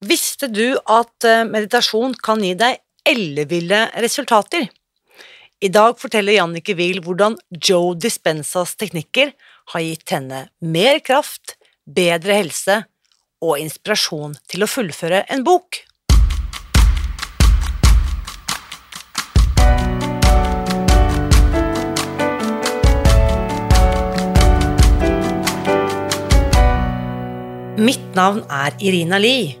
Visste du at eh, meditasjon kan gi deg elleville resultater? I dag forteller Jannicke Wiel hvordan Joe Dispensas teknikker har gitt henne mer kraft, bedre helse og inspirasjon til å fullføre en bok. Mitt navn er Irina Lie.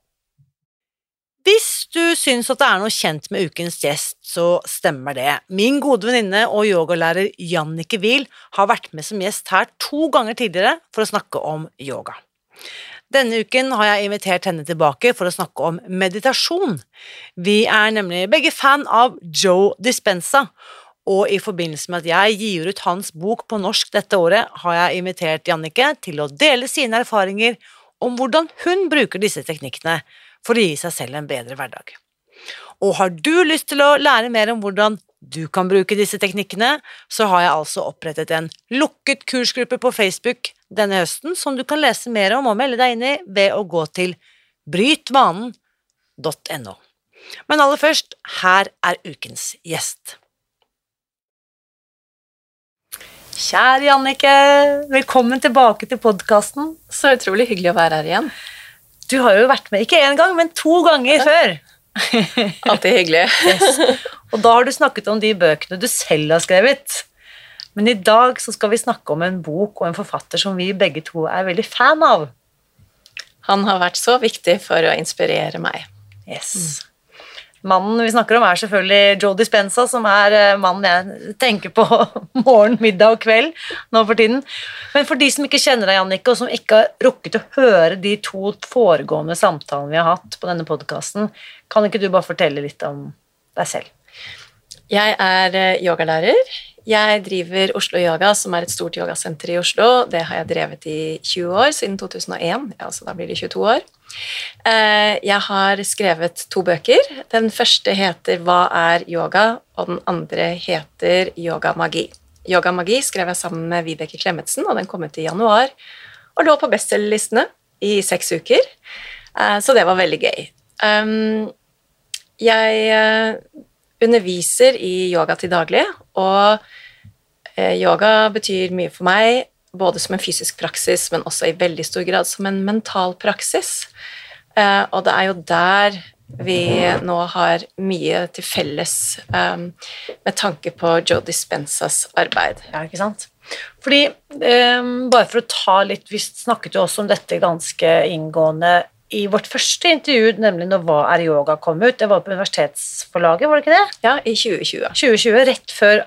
Hvis du syns at det er noe kjent med ukens gjest, så stemmer det. Min gode venninne og yogalærer Jannicke Wiel har vært med som gjest her to ganger tidligere for å snakke om yoga. Denne uken har jeg invitert henne tilbake for å snakke om meditasjon. Vi er nemlig begge fan av Joe Dispenza, og i forbindelse med at jeg gir ut hans bok på norsk dette året, har jeg invitert Jannicke til å dele sine erfaringer om hvordan hun bruker disse teknikkene for å gi seg selv en bedre hverdag. Og har du lyst til å lære mer om hvordan du kan bruke disse teknikkene, så har jeg altså opprettet en lukket kursgruppe på Facebook denne høsten som du kan lese mer om og melde deg inn i ved å gå til brytvanen.no. Men aller først, her er ukens gjest. Kjære Jannike, velkommen tilbake til podkasten. Så utrolig hyggelig å være her igjen. Du har jo vært med ikke én gang, men to ganger før. Alltid hyggelig. yes. Og da har du snakket om de bøkene du selv har skrevet. Men i dag så skal vi snakke om en bok og en forfatter som vi begge to er veldig fan av. Han har vært så viktig for å inspirere meg. Yes. Mm. Mannen vi snakker om, er selvfølgelig Joe Dispenza, som er eh, mannen jeg tenker på morgen, middag og kveld nå for tiden. Men for de som ikke kjenner deg, Jannicke, og som ikke har rukket å høre de to foregående samtalene vi har hatt på denne podkasten, kan ikke du bare fortelle litt om deg selv? Jeg er eh, yogalærer. Jeg driver Oslo Yoga, som er et stort yogasenter i Oslo. Det har jeg drevet i 20 år, siden 2001. Ja, så da blir det 22 år. Eh, jeg har skrevet to bøker. Den første heter Hva er yoga?, og den andre heter 'Yoga magi'. Yoga magi skrev jeg sammen med Vibeke Klemetsen, og den kom ut i januar. Og lå på bestselgerlistene i seks uker, eh, så det var veldig gøy. Um, jeg eh, underviser i yoga til daglig, og yoga betyr mye for meg både som en fysisk praksis, men også i veldig stor grad som en mental praksis. Eh, og det er jo der vi nå har mye til felles um, med tanke på Joe Dispensas arbeid. Ja, ikke sant? Fordi, um, bare for å ta litt Vi snakket jo også om dette ganske inngående i vårt første intervju, nemlig når Hva er yoga kom ut. Det var på universitetsforlaget, var det ikke det? Ja, i 2020. 2020, Rett før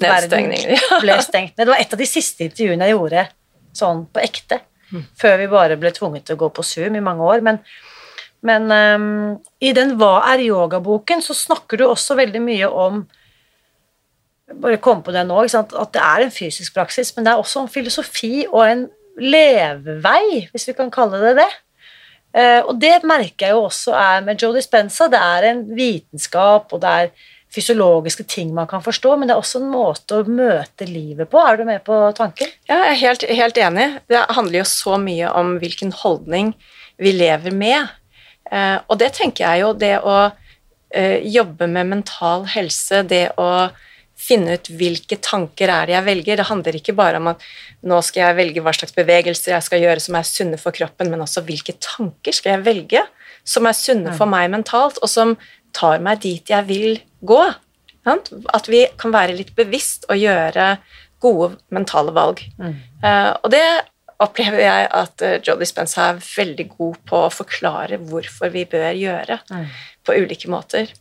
verden ble stengt ned. Det var et av de siste intervjuene jeg gjorde sånn på ekte. Mm. Før vi bare ble tvunget til å gå på Zoom i mange år. Men, men um, i den Hva er yoga-boken så snakker du også veldig mye om bare kom på det nå, at det er en fysisk praksis, men det er også en filosofi og en levevei, hvis vi kan kalle det det. Uh, og det merker jeg jo også er med Joe Dispenza. Det er en vitenskap, og det er fysiologiske ting man kan forstå, men det er også en måte å møte livet på. Er du med på tanken? Ja, jeg er helt, helt enig. Det handler jo så mye om hvilken holdning vi lever med. Eh, og det tenker jeg jo, det å eh, jobbe med mental helse, det å finne ut hvilke tanker er det jeg velger. Det handler ikke bare om at nå skal jeg velge hva slags bevegelser jeg skal gjøre som er sunne for kroppen, men også hvilke tanker skal jeg velge som er sunne for meg mentalt, og som tar meg dit jeg vil gå. Sant? At vi kan være litt bevisst og gjøre gode mentale valg. Eh, og det opplever jeg at uh, Joe Dispenza er veldig god på å forklare hvorfor vi bør gjøre på ulike måter.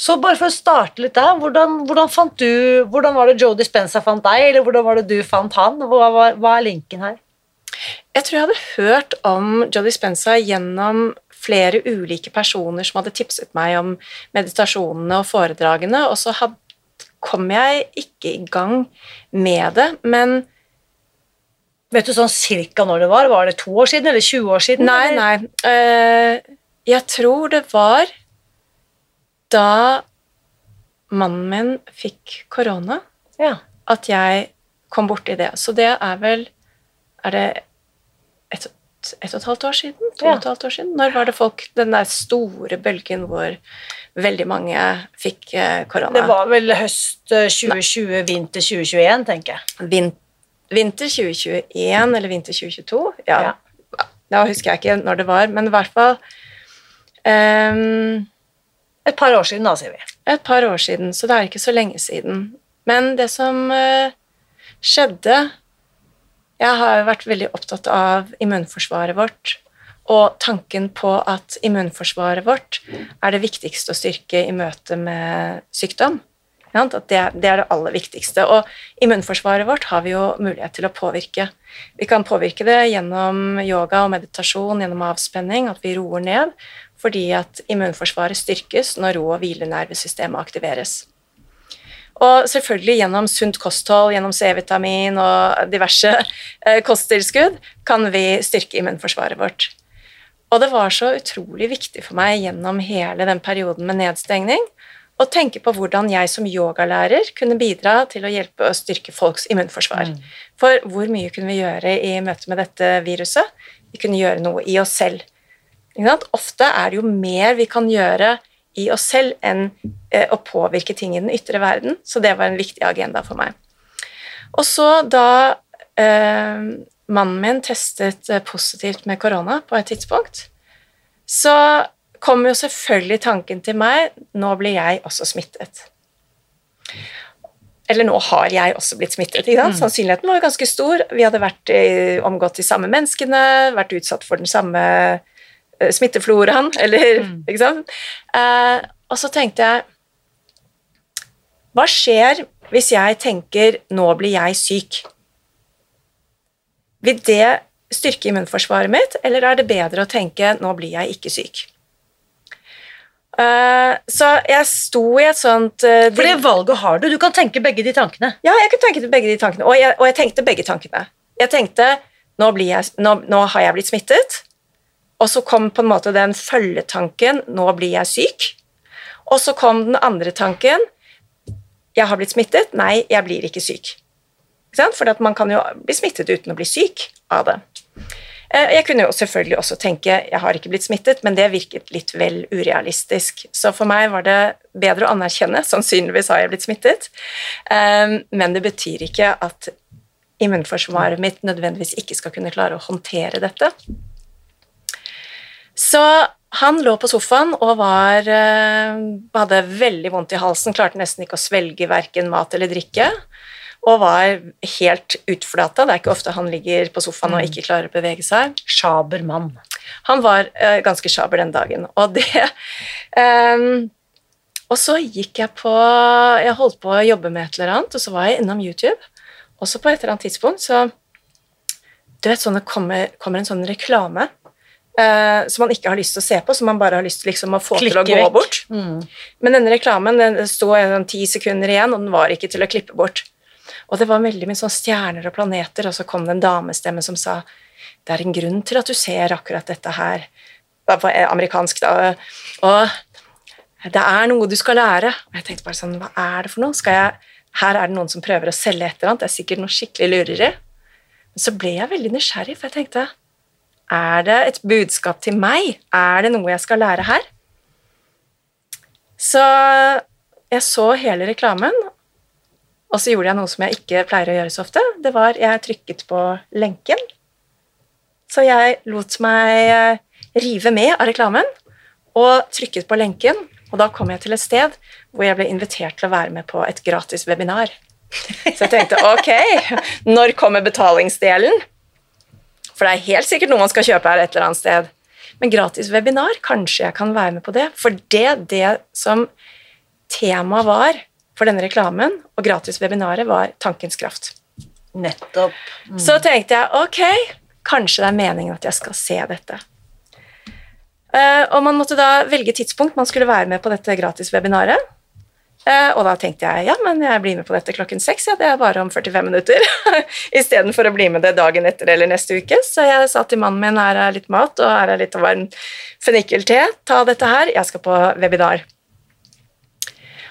Så bare for å starte litt der, hvordan, hvordan fant du Hvordan var det Joe Spencer fant deg, eller hvordan var det du fant han? Hva, hva, hva er linken her? Jeg tror jeg hadde hørt om Joe Spencer gjennom flere ulike personer som hadde tipset meg om meditasjonene og foredragene, og så had, kom jeg ikke i gang med det, men Vet du sånn cirka når det var? Var det to år siden, eller 20 år siden? Nei, eller? nei. Eh, jeg tror det var da mannen min fikk korona, Ja. at jeg kom borti det. Så det er vel Er det et, et og et halvt år siden? To og et halvt år siden? Når var det folk Den der store bølgen hvor veldig mange fikk eh, korona? Det var vel høst eh, 2020, vinter 2021, tenker jeg. Vin vinter 2021 eller vinter 2022. Ja. Ja. Da husker jeg ikke når det var, men i hvert fall um, Et par år siden, da, sier vi. et par år siden, så det er ikke så lenge siden. Men det som uh, skjedde Jeg har vært veldig opptatt av immunforsvaret vårt, og tanken på at immunforsvaret vårt er det viktigste å styrke i møte med sykdom. At det er det aller viktigste. Og immunforsvaret vårt har vi jo mulighet til å påvirke. Vi kan påvirke det gjennom yoga og meditasjon, gjennom avspenning, at vi roer ned, fordi at immunforsvaret styrkes når ro- og hvilenervesystemet aktiveres. Og selvfølgelig gjennom sunt kosthold, gjennom C-vitamin og diverse eh, kosttilskudd kan vi styrke immunforsvaret vårt. Og det var så utrolig viktig for meg gjennom hele den perioden med nedstengning å tenke på hvordan jeg som yogalærer kunne bidra til å hjelpe å styrke folks immunforsvar. For hvor mye kunne vi gjøre i møte med dette viruset? Vi kunne gjøre noe i oss selv. Ikke sant? Ofte er det jo mer vi kan gjøre i oss selv enn eh, å påvirke ting i den ytre verden, så det var en viktig agenda for meg. Og så da eh, mannen min testet eh, positivt med korona på et tidspunkt, så kom jo selvfølgelig tanken til meg nå blir jeg også smittet. Eller nå har jeg også blitt smittet. Ikke sant? Sannsynligheten var jo ganske stor. Vi hadde vært omgått de samme menneskene, vært utsatt for den samme smittefloraen, eller Ikke sant? Eh, og så tenkte jeg Hva skjer hvis jeg tenker 'nå blir jeg syk'? Vil det styrke immunforsvaret mitt, eller er det bedre å tenke 'nå blir jeg ikke syk'? Uh, så jeg sto i et sånt uh, For det valget har du. Du kan tenke begge de tankene. ja, jeg kan tenke begge de tankene, og jeg, og jeg tenkte begge tankene. Jeg tenkte nå, blir jeg, nå, nå har jeg blitt smittet, og så kom på en måte den følgetanken nå blir jeg syk. Og så kom den andre tanken jeg har blitt smittet, nei, jeg blir ikke syk. For man kan jo bli smittet uten å bli syk av det. Eh, Jeg kunne jo selvfølgelig også tenke jeg har ikke blitt smittet, men det virket litt vel urealistisk. Så for meg var det bedre å anerkjenne sannsynligvis har jeg blitt smittet, Eh, men det betyr ikke at immunforsvaret mitt nødvendigvis ikke skal kunne klare å håndtere dette. Så han lå på sofaen og var, eh, hadde veldig vondt i halsen, klarte nesten ikke å svelge verken mat eller drikke, og var helt utflata. Det er ikke ofte han ligger på sofaen og ikke klarer å bevege seg. Sjaber mann. Han var eh, ganske sjaber den dagen, og det ehm, Og så gikk jeg på Jeg holdt på å jobbe med et eller annet, og så var jeg innom YouTube, og så på et eller annet tidspunkt så Du vet sånn det kommer, kommer en sånn reklame eh, som man ikke har lyst til å se på, som man bare har lyst til liksom, å få til å gå vekk. bort. Mm. Men denne reklamen den sto en ti sekunder igjen, og den var ikke til å klippe bort. Og det var veldig mye sånn stjerner og planeter, og så kom det en damestemme som sa det er en grunn til at du ser akkurat dette her. Det var amerikansk, da. Og det er noe du skal lære. Og jeg tenkte bare sånn, hva er det for noe? Skal jeg, her er det noen som prøver å selge et eller annet. Det er sikkert noe skikkelig lureri. Men så ble jeg veldig nysgjerrig, for jeg tenkte er det et budskap til meg? Er det noe jeg skal lære her? Så jeg så hele reklamen, og så gjorde jeg noe som jeg ikke pleier å gjøre så ofte. Det var jeg trykket på lenken. Så jeg lot meg eh, rive med av reklamen og trykket på lenken. Og da kom jeg til et sted hvor jeg ble invitert til å være med på et gratis webinar. Så jeg tenkte ok, når kommer betalingsdelen? For det er helt sikkert noe man skal kjøpe her et eller annet sted. Men gratis webinar, kanskje jeg kan være med på det. For det, det som temaet var for denne reklamen og gratis webinaret, var tankens kraft. Nettopp. Mm. Så tenkte jeg ok, kanskje det er meningen at jeg skal se dette. Uh, og man måtte da velge tidspunkt man skulle være med på dette gratis webinaret. Uh, og da tenkte jeg ja, men jeg blir med på dette klokken seks, ja, det er bare om 45 minutter. Istedenfor å bli med det dagen etter eller neste uke. Så jeg sa til mannen min her er litt mat og her er litt varm fennikelte, ta dette her, jeg skal på webinar.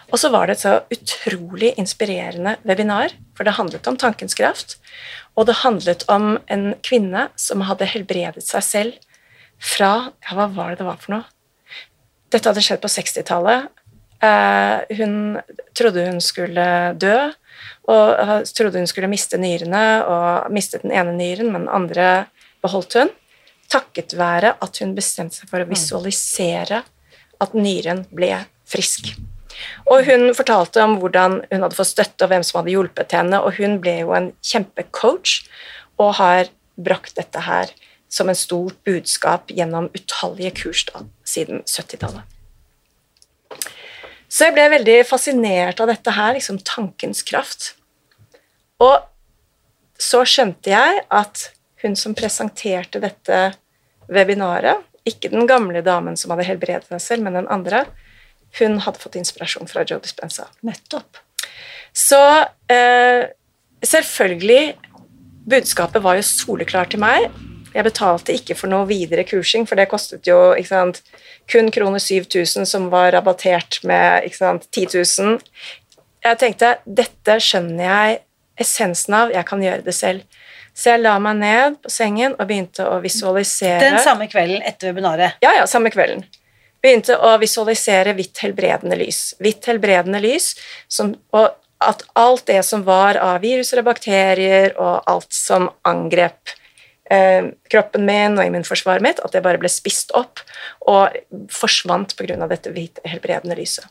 Og så var det et så utrolig inspirerende webinar, for det handlet om tankens kraft. Og det handlet om en kvinne som hadde helbredet seg selv fra Ja, hva var det det var for noe? Dette hadde skjedd på 60-tallet. Uh, hun trodde hun skulle dø, og trodde hun skulle miste nyrene, og mistet den ene nyren, men den andre beholdt hun. Takket være at hun bestemte seg for å mm. visualisere at nyren ble frisk. Og hun fortalte om hvordan hun hadde fått støtte, og hvem som hadde hjulpet henne, og hun ble jo en kjempecoach og har brakt dette her som en stort budskap gjennom utallige kurs da, siden 70-tallet. Så jeg ble veldig fascinert av dette her, liksom tankens kraft. Og så skjønte jeg at hun som presenterte dette webinaret, ikke den gamle damen som hadde helbredet seg selv, men den andre, hun hadde fått inspirasjon fra Joe Dispenza. Nettopp. Så eh, selvfølgelig Budskapet var jo soleklart til meg. Jeg betalte ikke for noe videre kursing, for det kostet jo sant, kun kroner 7000, som var rabattert med sant, 10 000. Jeg tenkte dette skjønner jeg essensen av, jeg kan gjøre det selv. Så jeg la meg ned på sengen og begynte å visualisere Den samme kvelden etter webinaret? Ja, ja, samme kvelden begynte å visualisere hvitt helbredende lys. Hvitt helbredende lys, som, og at alt det som var av viruser og bakterier, og alt som angrep kroppen min og immunforsvaret mitt, at jeg bare ble spist opp og forsvant pga. dette hvite, helbredende lyset.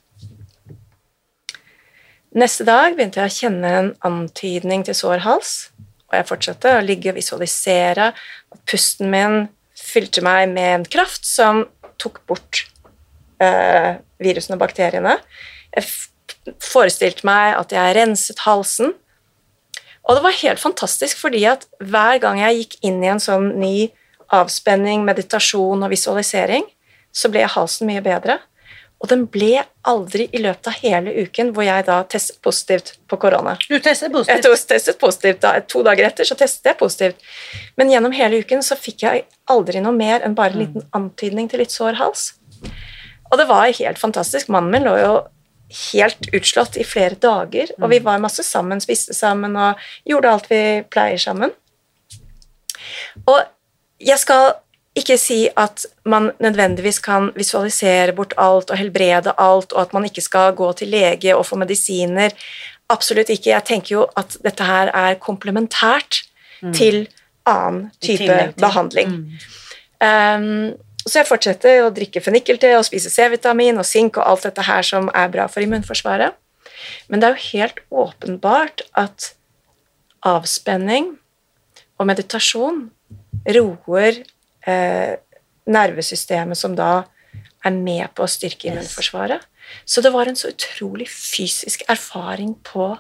Neste dag begynte jeg å kjenne en antydning til sår hals, og jeg fortsatte å ligge og visualisere at pusten min fylte meg med en kraft som tok bort eh, virusene og bakteriene. Jeg forestilte meg at jeg renset halsen. Og det var helt fantastisk, fordi at hver gang jeg gikk inn i en sånn ny avspenning, meditasjon og visualisering, så ble halsen mye bedre. Og den ble aldri i løpet av hele uken hvor jeg da testet positivt på korona. Du testet positivt? Jeg testet positivt da, To dager etter så testet jeg positivt. Men gjennom hele uken så fikk jeg aldri noe mer enn bare en liten antydning til litt sår hals. Og det var helt fantastisk. Mannen min lå jo helt utslått i flere dager, og vi mm. var masse sammen, spiste sammen og gjorde alt vi pleier sammen. Og jeg skal ikke si at man nødvendigvis kan visualisere bort alt og helbrede alt, og at man ikke skal gå til lege og få medisiner. Absolutt ikke. Jeg tenker jo at dette her er komplementært mm. til annen type behandling. Mm. Um, så jeg fortsetter å drikke fennikelte og spise C-vitamin og sink og alt dette her som er bra for immunforsvaret. Men det er jo helt åpenbart at avspenning og meditasjon roer eh, nervesystemet som da er med på å styrke immunforsvaret. Så det var en så utrolig fysisk erfaring på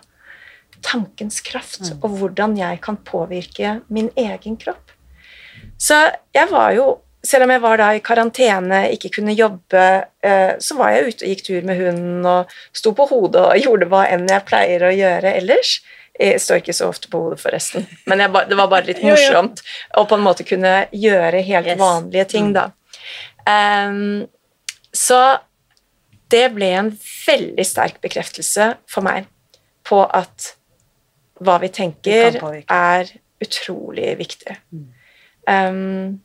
tankens kraft mm. og hvordan jeg kan påvirke min egen kropp. Så jeg var jo selv om jeg var da i karantene, ikke kunne jobbe, eh, så var jeg ute og gikk tur med hunden og sto på hodet og gjorde hva enn jeg pleier å gjøre ellers. Jeg står ikke så ofte på hodet, forresten, men jeg, det var bare litt morsomt å på en måte kunne gjøre helt yes. vanlige ting, da. Um, så det ble en veldig sterk bekreftelse for meg på at hva vi tenker, er utrolig viktig. Um,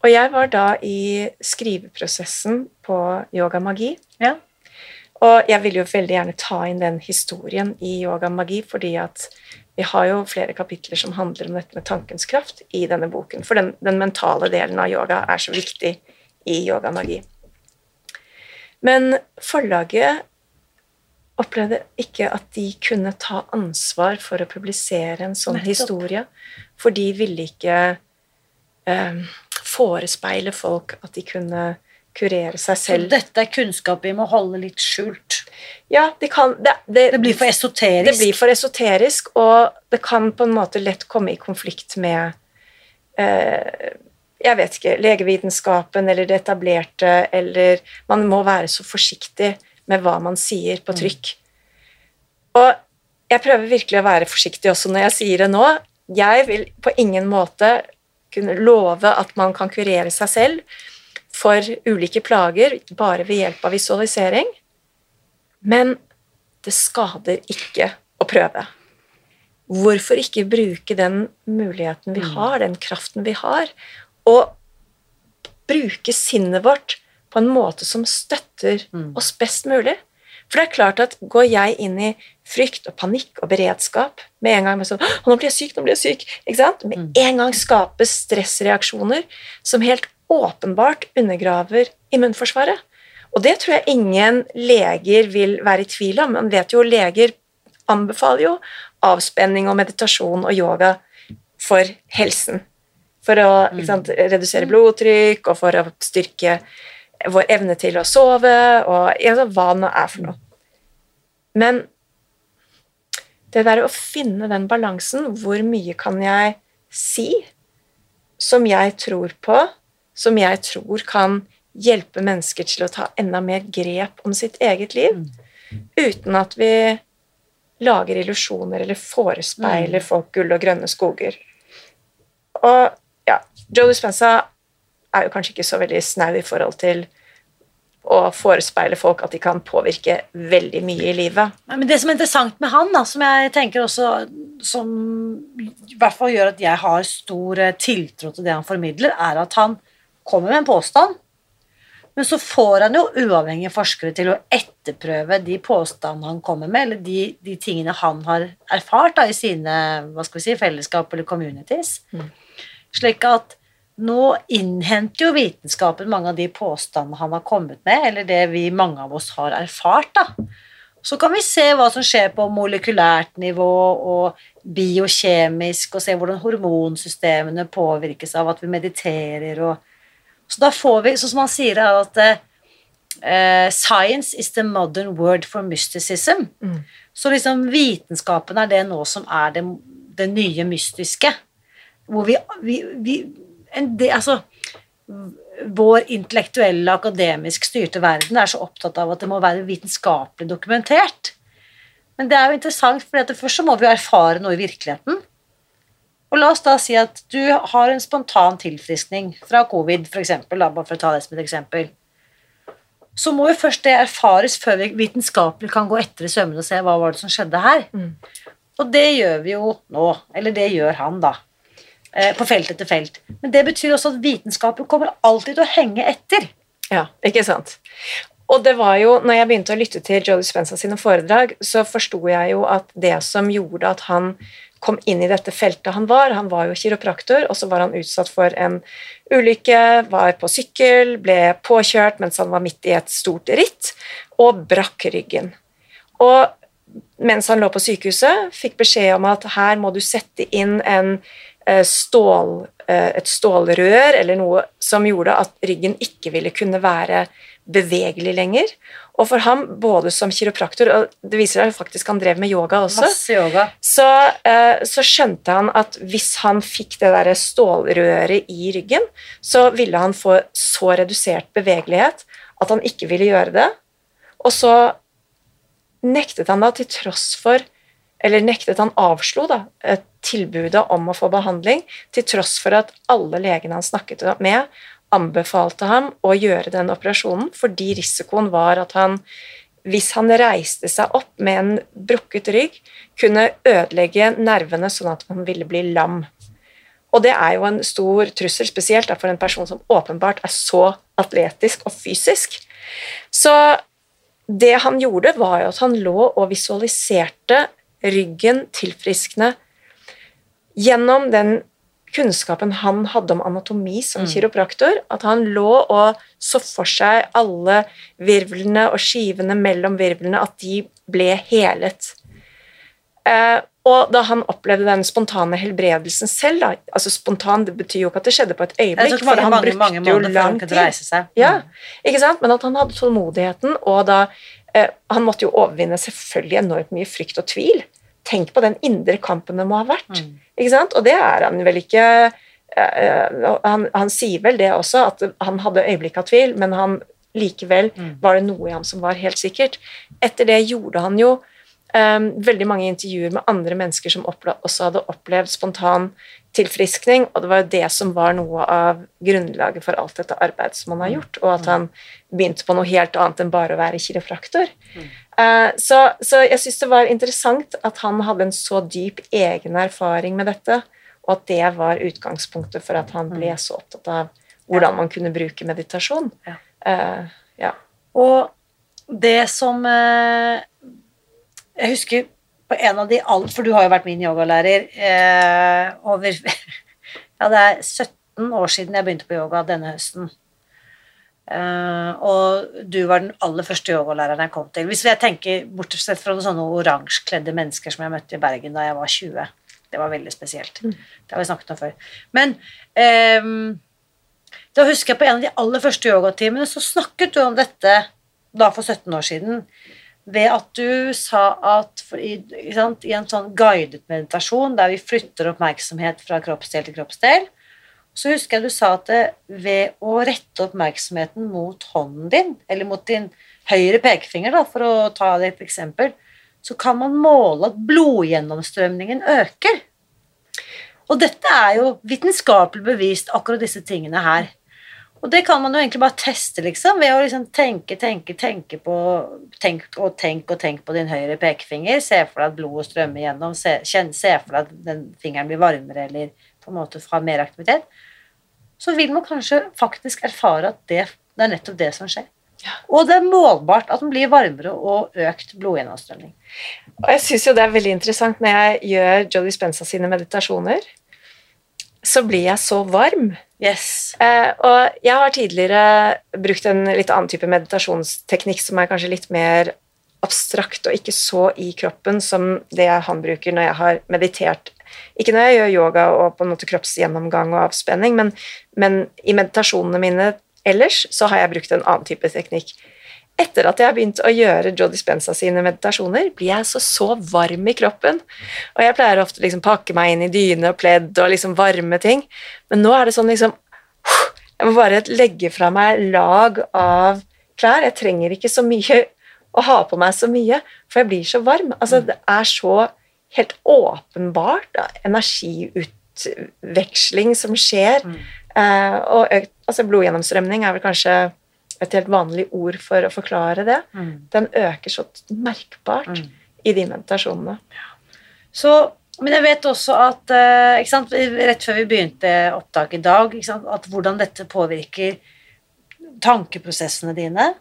og jeg var da i skriveprosessen på Yoga Magi. Ja. Og jeg vil jo veldig gjerne ta inn den historien i Yoga Magi, fordi at vi har jo flere kapitler som handler om dette med tankens kraft i denne boken. For den, den mentale delen av yoga er så viktig i Yoga Magi. Men forlaget opplevde ikke at de kunne ta ansvar for å publisere en sånn Nettopp. historie, for de ville ikke eh, forespeile folk at de kunne kurere seg Så selv. dette er kunnskap vi må holde litt skjult. Ja, de kan, det, det, Det blir for esoterisk. det blir for esoterisk, og det kan på en måte lett komme i konflikt med eh, jeg vet ikke, legevitenskapen eller det etablerte, eller Man må være så forsiktig med hva man sier på trykk. Og jeg prøver virkelig å være forsiktig også når jeg sier det nå. Jeg vil på ingen måte kunne love at man kan kurere seg selv for ulike plager bare ved hjelp av visualisering, men det skader ikke å prøve. Hvorfor ikke bruke den muligheten vi har, den kraften vi har, og bruke sinnet vårt på en måte som støtter oss best mulig? For det er klart at går jeg inn i frykt og panikk og beredskap med en gang med sånn, 'Nå blir jeg syk, nå blir jeg syk.' ikke sant? Med en gang skapes stressreaksjoner som helt åpenbart undergraver immunforsvaret. Og det tror jeg ingen leger vil være i tvil om. Man vet jo, Leger anbefaler jo avspenning og meditasjon og yoga for helsen. For å ikke sant, redusere blodtrykk og for å styrke vår evne til å sove og altså, hva det nå er for noe. Men det der å finne den balansen Hvor mye kan jeg si som jeg tror på, som jeg tror kan hjelpe mennesker til å ta enda mer grep om sitt eget liv, uten at vi lager illusjoner eller forespeiler folk gull og grønne skoger. Og ja, Joe Dispenza er jo kanskje ikke så veldig snau i forhold til å forespeile folk at de kan påvirke veldig mye i livet. Ja, Men det som er interessant med han, da, som jeg tenker også som i hvert fall gjør at jeg har stor eh, tiltro til det han formidler, er at han kommer med en påstand, men så får han jo uavhengige forskere til å etterprøve de påstandene han kommer med, eller de, de tingene han har erfart da, i sine hva skal vi si, fellesskap eller communities. Slik at nå innhenter jo vitenskapen mange av de påstandene han har kommet med, eller det vi mange av oss har erfart. da. Så kan vi se hva som skjer på molekylært nivå og biokjemisk, og se hvordan hormonsystemene påvirkes av at vi mediterer. Og, så da får vi, sånn som han sier, er at uh, science is the modern word for mysticism. Så liksom vitenskapen er det nå som er det, det nye mystiske. Hvor vi, vi, vi en, del, Altså vår intellektuelle, akademisk styrte verden er så opptatt av at det må være vitenskapelig dokumentert. Men det er jo interessant, for først så må vi jo erfare noe i virkeligheten. Og la oss da si at du har en spontan tilfriskning fra covid, for eksempel, bare for å ta det som et eksempel. Så må jo først det erfares før vi vitenskapelig kan gå etter i sømmene og se hva var det som skjedde her. Og det gjør vi jo nå, eller det gjør han, da. Eh, På felt etter felt. Men det betyr også at vitenskapen kommer alltid til å henge etter. Ja, ikke sant? Og det var jo, når jeg begynte å lytte til Joe Dispenza sine foredrag, så forsto jeg jo at det som gjorde at han kom inn i dette feltet han var Han var jo kiropraktor, og så var han utsatt for en ulykke, var på sykkel, ble påkjørt mens han var midt i et stort ritt, og brakk ryggen. Og mens han lå på sykehuset, fikk beskjed om at her må du sette inn en stål, eh, et stålrør eller noe som gjorde at ryggen ikke ville kunne være bevegelig lenger. Og for ham, både som kiropraktor, og det viser seg faktisk han drev med yoga også, yoga. så, eh, så skjønte han at hvis han fikk det der stålrøret i ryggen, så ville han få så redusert bevegelighet at han ikke ville gjøre det. Og så nektet han da til tross for Eller nektet han avslo da tilbudet om å få behandling, til tross for at alle legene han snakket med, anbefalte ham å gjøre den operasjonen fordi risikoen var at han hvis han reiste seg opp med en brukket rygg, kunne ødelegge nervene sånn at han ville bli lam. Og det er jo en stor trussel, spesielt for en person som åpenbart er så atletisk og fysisk. Så det han gjorde, var jo at han lå og visualiserte ryggen tilfriskne gjennom den kunnskapen han hadde om anatomi som Mm. kiropraktor, at han lå og så for seg alle virvlene og skivene mellom virvlene, at de ble helet. Eh, og da han opplevde den spontane helbredelsen selv, da, altså spontan, det betyr jo ikke at det skjedde på et øyeblikk, for han mange, brukte mange jo lang tid. seg. Ja, Mm. ikke sant? Men at han hadde tålmodigheten, og da eh, Han måtte jo overvinne selvfølgelig enormt mye frykt og tvil. Tenk på den indre kampen det må ha vært. Mm. Ikke sant? Og det er han vel ikke eh, han, han sier vel det også, at han hadde øyeblikk av tvil, men han likevel Mm. var det noe i ham som var helt sikkert. Etter det gjorde han jo eh, veldig mange intervjuer med andre mennesker som også hadde opplevd spontan tilfriskning, og det var jo det som var noe av grunnlaget for alt dette arbeidet som han har gjort, og at han begynte på noe helt annet enn bare å være kiropraktor. Uh, så, så jeg syns det var interessant at han hadde en så dyp egen erfaring med dette, og at det var utgangspunktet for at han ble så opptatt av hvordan man kunne bruke meditasjon. Ja. Eh, ja. Og det som eh, Jeg husker på en av de alt, For du har jo vært min yogalærer eh, over Ja, det er 17 år siden jeg begynte på yoga denne høsten. Eh, og du var den aller første yogalæreren jeg kom til. Hvis jeg tenker Bortsett fra noen sånne oransjekledde mennesker som jeg møtte i Bergen da jeg var 20. Det var veldig spesielt. Det har vi snakket om før. Men eh, da husker jeg på en av de aller første yogatimene så snakket du om dette da for 17 år siden ved at du sa at for i, sant, i en sånn guidet meditasjon der vi flytter oppmerksomhet fra kroppsdel til kroppsdel, så husker jeg du sa at det, ved å rette oppmerksomheten mot hånden din, eller mot din høyre pekefinger, da, for å ta det et eksempel, så kan man måle at blodgjennomstrømningen øker. Og dette er jo vitenskapelig bevist, akkurat disse tingene her. Og det kan man jo egentlig bare teste, liksom, ved å liksom tenke, tenke, tenke på Tenk og tenk og tenk på din høyre pekefinger. Se for deg at blodet strømmer gjennom. Se, kjenn, se for deg at den fingeren blir varmere eller på en måte har mer aktivitet. Så vil man kanskje faktisk erfare at det, det er nettopp det som skjer. Ja. Og det er målbart at den blir varmere og økt blodgjennomstrømning. Og jeg syns jo det er veldig interessant når jeg gjør Jolly Spensa sine meditasjoner, så blir jeg så varm. Yes. Eh, og jeg har tidligere brukt en litt annen type meditasjonsteknikk som er kanskje litt mer abstrakt og ikke så i kroppen som det han bruker når jeg har meditert. Ikke når jeg gjør yoga og på en måte kroppsgjennomgang og avspenning, men, men i meditasjonene mine ellers så har jeg brukt en annen type teknikk. Etter at jeg har begynt å gjøre Joe Dispenza sine meditasjoner, blir jeg så, så varm i kroppen. Og jeg pleier ofte liksom pakke meg inn i dyne og pledd og liksom varme ting. Men nå er det sånn liksom Jeg må bare legge fra meg lag av klær. Jeg trenger ikke så mye å ha på meg så mye, for jeg blir så varm. Altså, det er så helt åpenbart da, energiutveksling som skjer. Eh, og økt, altså blodgjennomstrømning er vel kanskje et helt vanlig ord for å forklare det. Mm. Den øker så merkbart Mm. i de meditasjonene. Så, men jeg vet også at eh, sant, Rett før vi begynte opptaket i dag, sant, at hvordan dette påvirker tankeprosessene dine.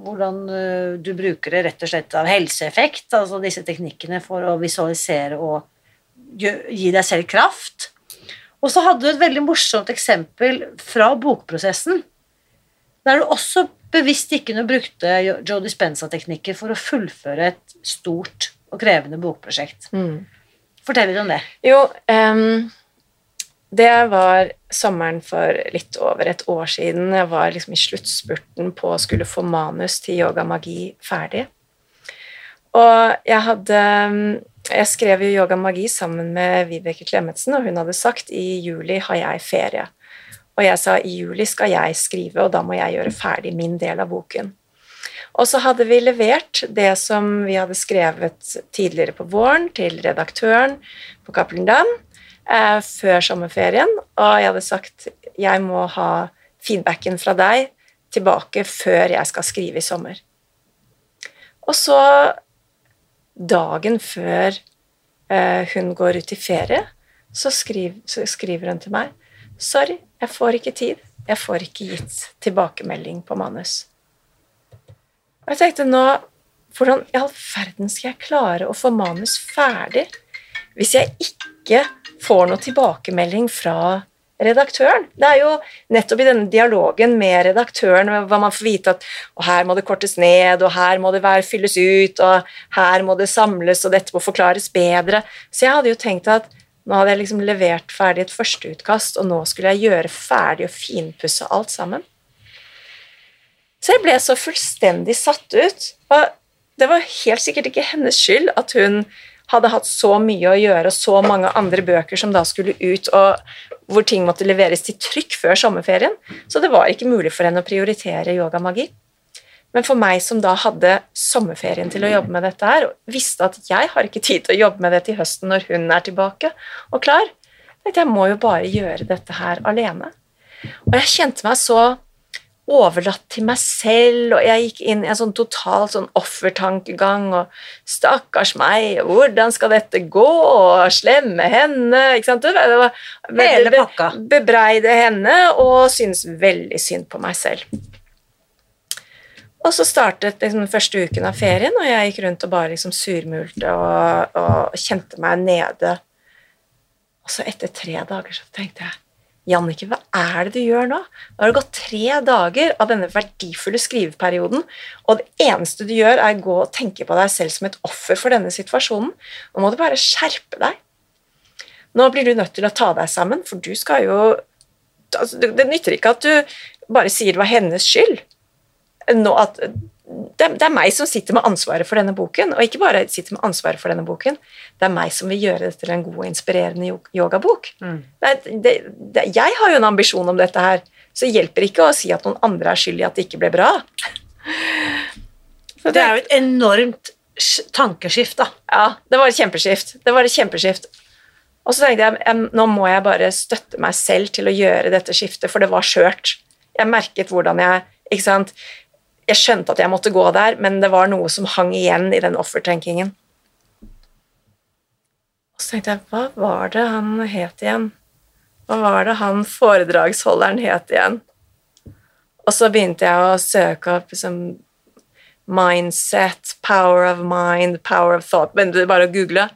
Hvordan eh, du bruker det rett og slett av helseeffekt, altså disse teknikkene for å visualisere og gi deg selv kraft. Og så hadde du et veldig morsomt eksempel fra bokprosessen, der du også bevisst ikke nå brukte Joe Dispenza-teknikker for å fullføre et stort og krevende bokprosjekt. Fortell litt om det. Jo, um, det var sommeren for litt over et år siden. Jeg var liksom i sluttspurten på å skulle få manus til Yoga Magi ferdig. Og jeg hadde Jeg skrev jo Yoga Magi sammen med Vibeke Klemetsen, og hun hadde sagt i juli har jeg ferie. Og jeg sa i juli skal jeg skrive, og da må jeg gjøre ferdig min del av boken. Og så hadde vi levert det som vi hadde skrevet tidligere på våren, til redaktøren på Cappelen Dam eh, før sommerferien, og jeg hadde sagt jeg må ha feedbacken fra deg tilbake før jeg skal skrive i sommer. Og så, dagen før eh, hun går ut i ferie, så, skriv, så skriver hun til meg Sorry, jeg får ikke tid. Jeg får ikke gitt tilbakemelding på manus. Og jeg tenkte nå Hvordan i all verden skal jeg klare å få manus ferdig hvis jeg ikke får noe tilbakemelding fra redaktøren. Det er jo nettopp i denne dialogen med redaktøren hva man får vite at og her må det kortes ned, og her må det være, fylles ut, og her må det samles, og dette må forklares bedre. Så jeg hadde jo tenkt at nå hadde jeg liksom levert ferdig et førsteutkast, og nå skulle jeg gjøre ferdig og finpusse alt sammen. Så jeg ble så fullstendig satt ut. Og det var helt sikkert ikke hennes skyld at hun hadde hatt så mye å gjøre, og så mange andre bøker som da skulle ut, og hvor ting måtte leveres til trykk før sommerferien. Så det var ikke mulig for henne å prioritere yogamagi. Men for meg som da hadde sommerferien til å jobbe med dette her, og visste at jeg har ikke tid til å jobbe med det til høsten når hun er tilbake og klar, at jeg må jo bare gjøre dette her alene. Og jeg kjente meg så overlatt til meg selv, og jeg gikk inn i en sånn total sånn offertankegang og 'Stakkars meg, hvordan skal dette gå?' og 'slemme henne' ikke sant? Det var, Hele pakka. Bebreide henne og synes veldig synd på meg selv. Og så startet liksom, den første uken av ferien, og jeg gikk rundt og bare liksom surmulte og, og kjente meg nede. Og så etter tre dager så tenkte jeg Jannicke, hva er det du gjør nå? Nå har det gått tre dager av denne verdifulle skriveperioden, og det eneste du gjør, er å gå og tenke på deg selv som et offer for denne situasjonen. Nå må du bare skjerpe deg. Nå blir du nødt til å ta deg sammen, for du skal jo altså, Det nytter ikke at du bare sier det var hennes skyld. Nå at det, det, er meg som sitter med ansvaret for denne boken, og ikke bare sitter med ansvaret for denne boken, det er meg som vil gjøre det til en god og inspirerende yogabok. Mm. Det, det, jeg har jo en ambisjon om dette her, så hjelper ikke å si at noen andre er skyld i at det ikke ble bra. det, er jo et enormt tankeskift, da. Ja, det var et kjempeskift. Det var et kjempeskift. Og så tenkte jeg nå må jeg bare støtte meg selv til å gjøre dette skiftet, for det var skjørt. Jeg merket hvordan jeg ikke sant, jeg skjønte at jeg måtte gå der, men det var noe som hang igjen i den offertenkingen. Og så tenkte jeg, hva var det han het igjen? Hva var det han foredragsholderen het igjen? Og så begynte jeg å søke opp liksom, mindset, power of mind, power of thought Men bare å google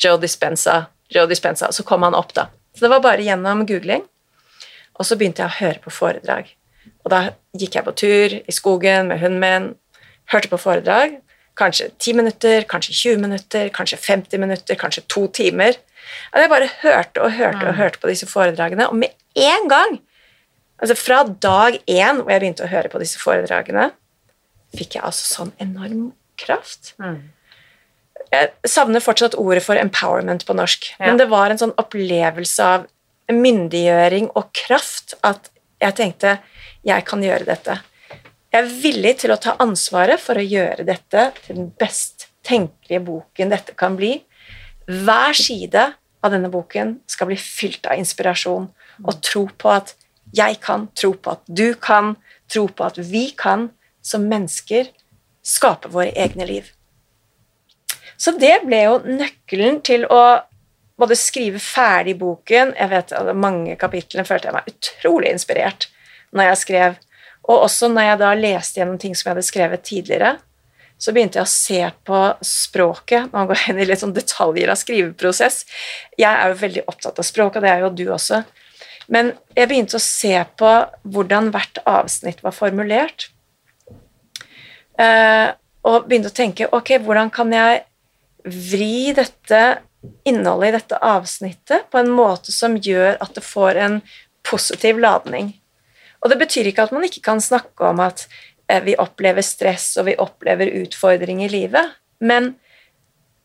Joe Dispenza, Joe Dispenza, så kom han opp, da. Så det var bare gjennom googling. Og så begynte jeg å høre på foredrag. Og da gikk jeg på tur i skogen med hunden min, hørte på foredrag. Kanskje 10 minutter, kanskje 20 minutter, kanskje 50 minutter, kanskje to timer. Og jeg bare hørte og hørte og mm. hørte på disse foredragene, og med en gang, altså fra dag én hvor jeg begynte å høre på disse foredragene, fikk jeg altså sånn enorm kraft. Mm. Jeg savner fortsatt ordet for empowerment på norsk, ja. men det var en sånn opplevelse av myndiggjøring og kraft at jeg tenkte jeg kan gjøre dette. Jeg er villig til å ta ansvaret for å gjøre dette til den best tenkelige boken dette kan bli. Hver side av denne boken skal bli fylt av inspirasjon og tro på at jeg kan, tro på at du kan, tro på at vi kan, som mennesker, skape våre egne liv. Så det ble jo nøkkelen til å både skrive ferdig boken Jeg vet at mange kapitlene følte jeg meg utrolig inspirert når jeg skrev. Og også når jeg da leste gjennom ting som jeg hadde skrevet tidligere, så begynte jeg å se på språket. Man går inn i litt sånn detaljer av skriveprosess. Jeg er jo veldig opptatt av språk, og det er jo du også. Men jeg begynte å se på hvordan hvert avsnitt var formulert. Eh, og begynte å tenke ok, hvordan kan jeg vri dette innholdet i dette avsnittet på en måte som gjør at det får en positiv ladning. Og det betyr ikke at man ikke kan snakke om at eh, vi opplever stress og vi opplever utfordringer i livet, men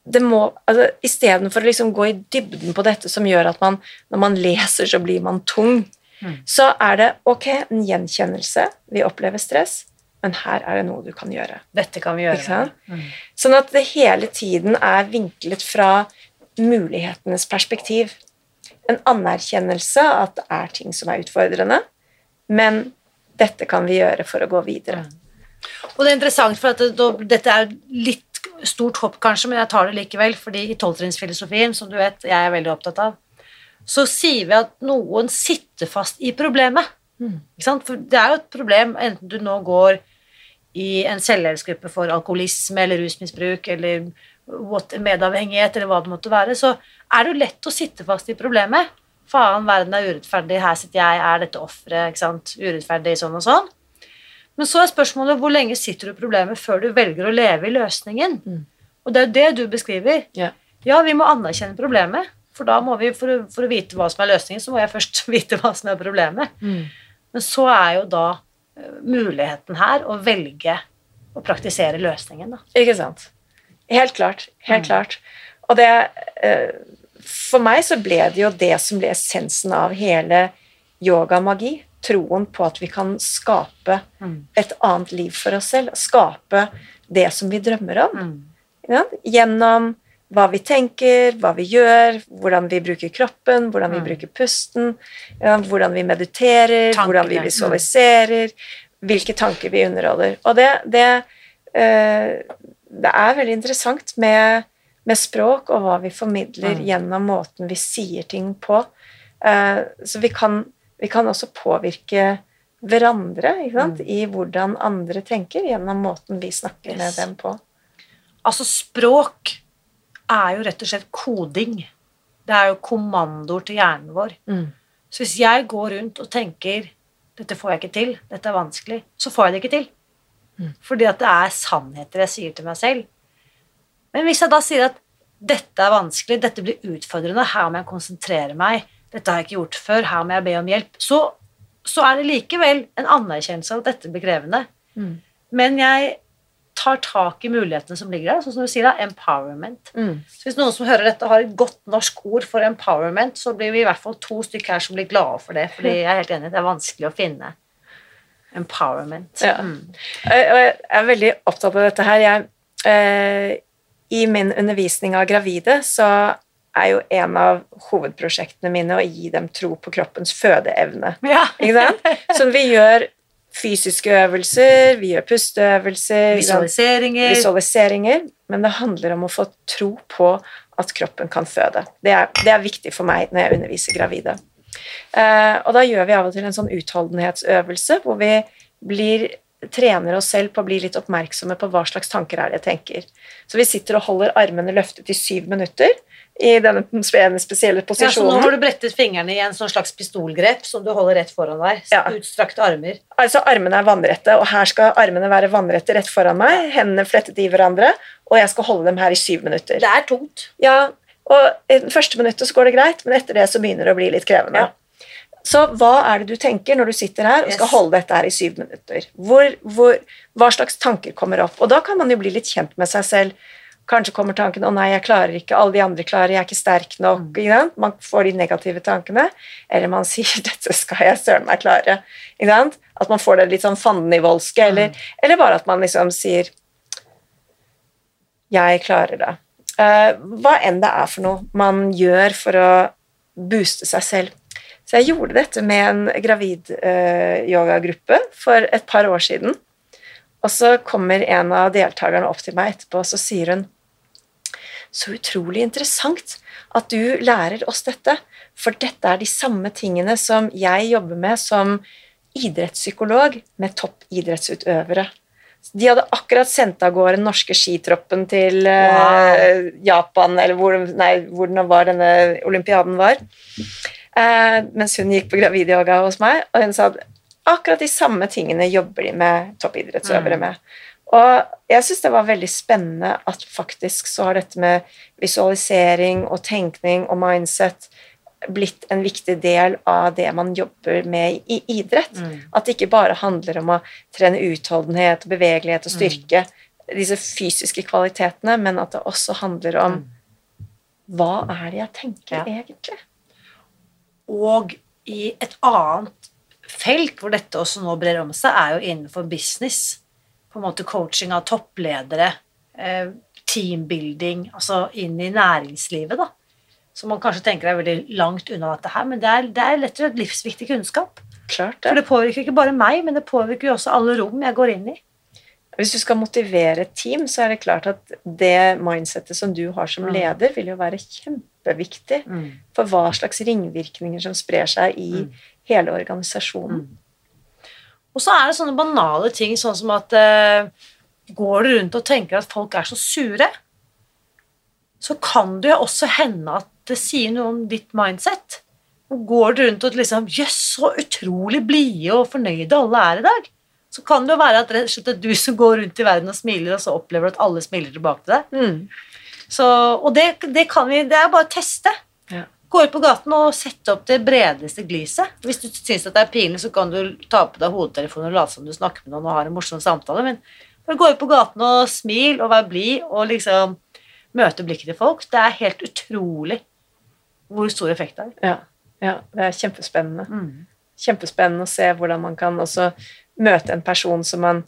det må, altså, Istedenfor å liksom gå i dybden på dette som gjør at man, når man leser, så blir man tung, mm. så er det ok, en gjenkjennelse. Vi opplever stress, men her er det noe du kan gjøre. Dette kan vi gjøre. Mm. Sånn at det hele tiden er vinklet fra mulighetenes perspektiv. En anerkjennelse at det er ting som er utfordrende, men dette kan vi gjøre for å gå videre. Og det er interessant, for det, dette er litt stort hopp, kanskje, men jeg tar det likevel, fordi i tolvtrinnsfilosofien, som du vet jeg er veldig opptatt av, så sier vi at noen sitter fast i problemet. Mm. For det er jo et problem, enten du nå går i en selvhjelpsgruppe for alkoholisme eller rusmisbruk eller medavhengighet eller hva det måtte være, så er det jo lett å sitte fast i problemet. Faen, verden er urettferdig, her sitter jeg, er dette offeret, urettferdig, sånn og sånn. Men så er spørsmålet hvor lenge sitter du i problemet før du velger å leve i løsningen? Mm. Og det er jo det du beskriver. Ja. Ja, vi må anerkjenne problemet, for da må vi, for å, for å vite hva som er løsningen, så må jeg først vite hva som er problemet. Men så er jo da eh, muligheten her å velge å praktisere løsningen, da. Ikke sant. Helt klart. Helt Mm. klart. Og det eh, For meg så ble det jo det som ble essensen av hele yogamagi. Troen på at vi kan skape Mm. et annet liv for oss selv. Skape det som vi drømmer om. Mm. Ja, gjennom hva vi tenker, hva vi gjør, hvordan vi bruker kroppen, hvordan vi Mm. bruker pusten, ja, hvordan vi mediterer, Tankene, hvordan vi visualiserer, hvilke tanker vi underholder. Og det, det, eh, det er veldig interessant med, med språk og hva vi formidler Mm. gjennom måten vi sier ting på. Eh, så vi kan, vi kan også påvirke hverandre? Mm. i hvordan andre tenker, gjennom måten vi snakker med dem på. Altså, språk er jo rett og slett koding. Det er jo kommandoer til hjernen vår. Så hvis jeg går rundt og tenker dette får jeg ikke til, dette er vanskelig, så får jeg det ikke til. Mm. Fordi at det er sannheter jeg sier til meg selv. Men hvis jeg da sier at dette er vanskelig, dette blir utfordrende, her må jeg konsentrere meg, dette har jeg ikke gjort før, her må jeg be om hjelp, så, så er det likevel en anerkjennelse av at dette blir krevende. Mm. Men jeg tar tak i mulighetene som ligger der, sånn som du sier da, empowerment. Mm. Så hvis noen som hører dette har et godt norsk ord for empowerment, så blir vi i hvert fall to stykker her som blir glade for det, fordi jeg er helt enig, det er vanskelig å finne empowerment. Ja. Mm. Og jeg er veldig opptatt av dette her. Jeg, eh, I min undervisning av gravide så er jo en av hovedprosjektene mine å gi dem tro på kroppens fødeevne. Ja. Så vi gjør fysiske øvelser, vi gjør pusteøvelser. Visualiseringer. visualiseringer, men det handler om å få tro på at kroppen kan føde. Det er, det er viktig for meg når jeg underviser gravide. Eh, og da gjør vi av og til en sånn utholdenhetsøvelse hvor vi blir, trener oss selv på å bli litt oppmerksomme på hva slags tanker er det jeg tenker. Så vi sitter og holder armene løftet i syv minutter i denne spesielle posisjonen. Ja, så nå har du brettet fingrene i en sånn slags pistolgrep som du holder rett foran deg. Ja. Utstrakte armer. Altså Armene er vannrette, og her skal armene være vannrette rett foran meg, hendene flettet i hverandre, og jeg skal holde dem her i syv minutter. Det er tungt. Ja, og i det første minuttet så går det greit, men etter det så begynner det å bli litt krevende. Ja. Så hva er det du tenker når du sitter her og skal holde dette her i syv minutter? Hvor, hvor, hva slags tanker kommer opp? Og da kan man jo bli litt kjent med seg selv. Kanskje kommer tanken 'Å nei, jeg klarer ikke. Alle de andre klarer. Jeg er ikke sterk nok.' Mm. Man får de negative tankene. Eller man sier 'Dette skal jeg søren meg klare'. At man får det litt sånn fandenivoldske. Eller, eller bare at man liksom sier 'Jeg klarer det'. Uh, hva enn det er for noe man gjør for å booste seg selv. Så jeg gjorde dette med en gravid eh, for et par år siden. Og så kommer en av deltakerne opp til meg etterpå, og så sier hun Så utrolig interessant at du lærer oss dette, for dette er de samme tingene som jeg jobber med som idrettspsykolog med toppidrettsutøvere. De hadde akkurat sendt av gårde den norske skitroppen til eh, Wow. Japan, eller hvor, nei, hvor den var denne olympiaden var. Eh, mens hun gikk på gravidyoga hos meg, og hun sa at akkurat de samme tingene jobber de med toppidrettsøvere Mm. med. Og jeg syns det var veldig spennende at faktisk så har dette med visualisering og tenkning og mindset blitt en viktig del av det man jobber med i idrett. Mm. At det ikke bare handler om å trene utholdenhet, bevegelighet og styrke, disse fysiske kvalitetene, men at det også handler om hva er det jeg tenker Ja. egentlig? Og i et annet felt hvor dette også nå brer om seg, er jo innenfor business. På en måte coaching av toppledere, eh, teambuilding, altså inn i næringslivet, da. Som man kanskje tenker er veldig langt unna dette her, men det er, det er lett og slett livsviktig kunnskap. Klart For det. det påvirker ikke bare meg, men det påvirker jo også alle rom jeg går inn i. Hvis du skal motivere et team, så er det klart at det mindsettet som du har som Mm. leder, vil jo være kjempeviktig for hva slags ringvirkninger som sprer seg i Mm. hele organisasjonen. Og så er det sånne banale ting, sånn som at uh, går du rundt og tenker at folk er så sure, så kan det jo også hende at det sier noe om ditt mindset. Og går du rundt og liksom Jøss, så utrolig blide og fornøyde alle er i dag. Så kan det jo være at det er du som går rundt i verden og smiler, og så opplever du at alle smiler tilbake til deg. Så, og det, det kan vi Det er bare å teste. Ja. Gå ut på gaten og sette opp det bredeste gliset. Hvis du syns det er pinlig, så kan du ta på deg hodetelefonen og late som du snakker med noen og har en morsom samtale, men bare gå ut på gaten og smil og vær blid og liksom møte blikket til folk. Det er helt utrolig hvor stor effekt det er. Ja, ja, det er kjempespennende. Kjempespennende å se hvordan man kan også møte en person som man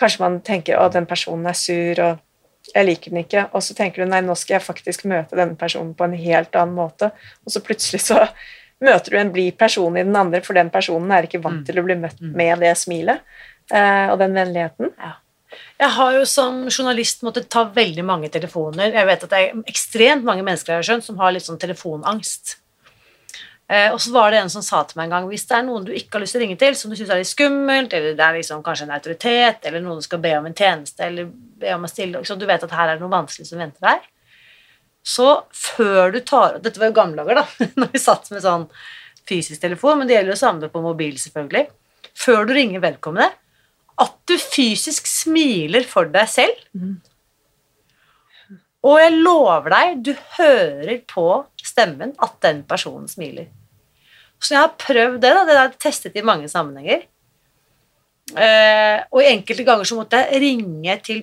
Kanskje man tenker å, den personen er sur, og jeg liker den ikke. Og så tenker du nei, nå skal jeg faktisk møte denne personen på en helt annen måte. Og så plutselig så møter du en blid person i den andre, for den personen er ikke vant til å bli møtt med det smilet eh, og den vennligheten. Jeg har jo som journalist måttet ta veldig mange telefoner. Jeg vet at det er ekstremt mange mennesker jeg har skjønt, som har litt sånn telefonangst. Eh, og så var det en som sa til meg en gang hvis det er noen du ikke har lyst til å ringe til, som du syns er litt skummelt, eller det er liksom kanskje en autoritet, eller noen du skal be om en tjeneste, eller be om å stille så Du vet at her er det noe vanskelig som venter deg. Så før du tar Dette var jo gamle dager, da, når vi satt med sånn fysisk telefon, men det gjelder jo samme på mobil, selvfølgelig. Før du ringer vedkommende, at du fysisk smiler for deg selv. Og jeg lover deg, du hører på stemmen at den personen smiler. Så jeg har prøvd det, da. Det har jeg testet i mange sammenhenger. Eh, og i enkelte ganger så måtte jeg ringe til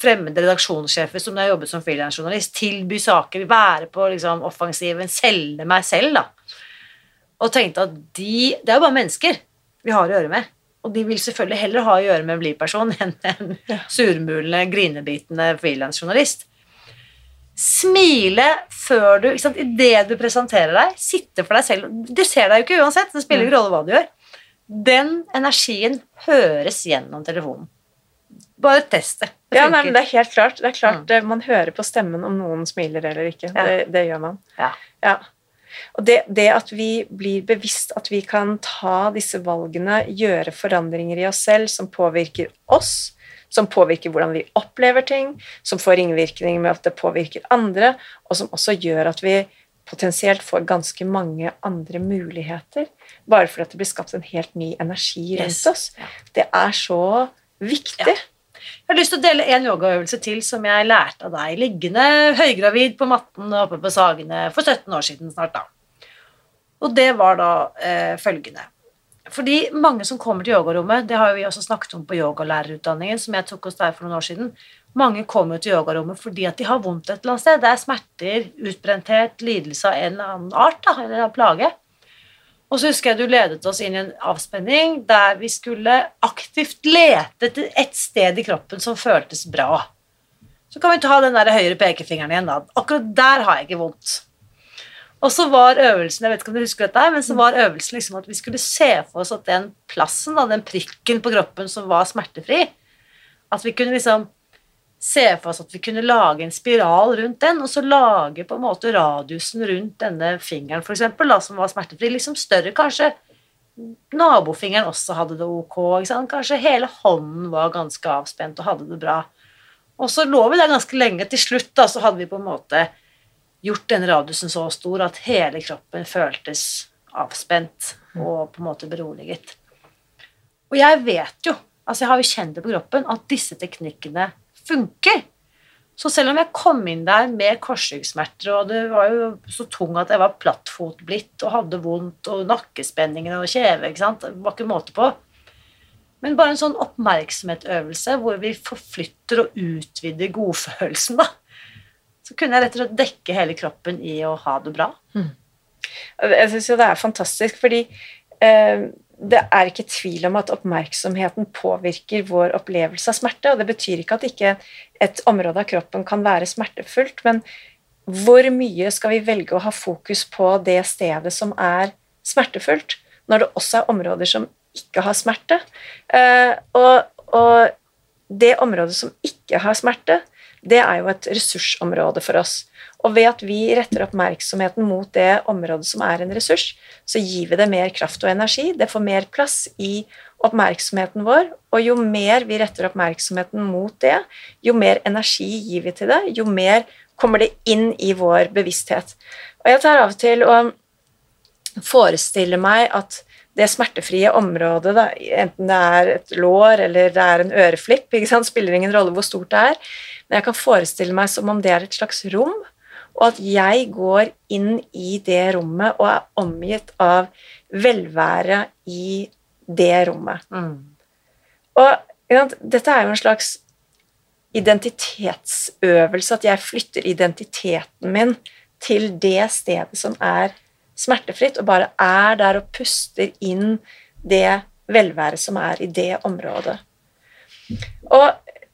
fremmede redaksjonssjefer som da jeg jobbet som frilansjournalist, tilby saker, være på liksom, offensiven, selge meg selv, da. Og tenkte at de Det er jo bare mennesker vi har å gjøre med. Og de vil selvfølgelig heller ha å gjøre med en blid person enn en surmulende, grinebitende frilansjournalist. Smile før du ikke sant, Idet du presenterer deg, sitte for deg selv Du ser deg jo ikke uansett, det spiller ingen rolle hva du gjør. Den energien høres gjennom telefonen. Bare test det. Det Ja, nei, men det er helt klart. Det er klart mm. Man hører på stemmen om noen smiler eller ikke. Ja. Det, det gjør man. Ja. Ja. Og det, det at vi blir bevisst at vi kan ta disse valgene, gjøre forandringer i oss selv som påvirker oss, som påvirker hvordan vi opplever ting, som får ringvirkninger med at det påvirker andre, og som også gjør at vi potensielt får ganske mange andre muligheter, bare fordi det blir skapt en helt ny energi rundt oss. Det er så viktig. Jeg har lyst til å dele en yogaøvelse til som jeg lærte av deg liggende høygravid på matten oppe på Sagene for 17 år siden snart, da. Og det var da eh, følgende. Fordi mange som kommer til yogarommet, det har vi også snakket om på yogalærerutdanningen, som jeg tok hos deg for noen år siden, mange kommer til yogarommet fordi at de har vondt et eller annet sted. Det er smerter, utbrenthet, lidelse av en eller annen art, da, eller en plage. Og så husker jeg du ledet oss inn i en avspenning der vi skulle aktivt lete etter et sted i kroppen som føltes bra. Så kan vi ta den der høyre pekefingeren igjen, da. Akkurat der har jeg ikke vondt. Og så var øvelsen jeg vet ikke om du husker dette, her, men så var øvelsen liksom at vi skulle se for oss at den plassen, da, den prikken på kroppen som var smertefri, at vi kunne liksom se for oss at vi kunne lage en spiral rundt den, og så lage på en måte radiusen rundt denne fingeren, for eksempel, da, som var smertefri, liksom større. Kanskje nabofingeren også hadde det ok. Kanskje hele hånden var ganske avspent og hadde det bra. Og så lå vi der ganske lenge. Til slutt da, så hadde vi på en måte gjort den radiusen så stor at hele kroppen føltes avspent og på en måte beroliget. Og jeg vet jo, altså jeg har jo kjent det på kroppen, at disse teknikkene funker. Så selv om jeg kom inn der med korsryggsmerter, og det var jo så tung at jeg var plattfot blitt og hadde vondt, og nakkespenninger og kjeve, ikke sant, det var ikke måte på. Men bare en sånn oppmerksomhetsøvelse hvor vi forflytter og utvider godfølelsen, da. Så kunne jeg rett og slett dekke hele kroppen i å ha det bra. Jeg syns jo det er fantastisk, fordi eh, det er ikke tvil om at oppmerksomheten påvirker vår opplevelse av smerte. Og det betyr ikke at ikke et område av kroppen kan være smertefullt, men hvor mye skal vi velge å ha fokus på det stedet som er smertefullt, når det også er områder som ikke har smerte? Eh, og, og det området som ikke har smerte, det er jo et ressursområde for oss. Og ved at vi retter oppmerksomheten mot det området som er en ressurs, så gir vi det mer kraft og energi. Det får mer plass i oppmerksomheten vår, og jo mer vi retter oppmerksomheten mot det, jo mer energi gir vi til det, jo mer kommer det inn i vår bevissthet. Og jeg tar av og til og forestiller meg at det smertefrie området, da, enten det er et lår eller det er en øreflipp, spiller ingen rolle hvor stort det er, men jeg kan forestille meg som om det er et slags rom, og at jeg går inn i det rommet og er omgitt av velvære i det rommet. Mm. Og dette er jo en slags identitetsøvelse, at jeg flytter identiteten min til det stedet som er smertefritt, og bare er der og puster inn det velværet som er i det området. Og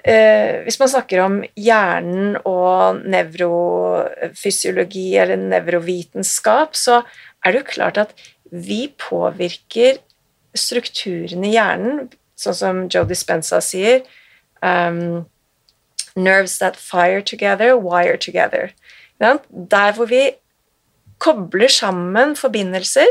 eh, hvis man snakker om hjernen og nevrofysiologi eller nevrovitenskap, så er det jo klart at vi påvirker strukturen i hjernen, sånn som Joe Dispenza sier um, Nerves that fire together, wire together. Der hvor vi kobler sammen forbindelser,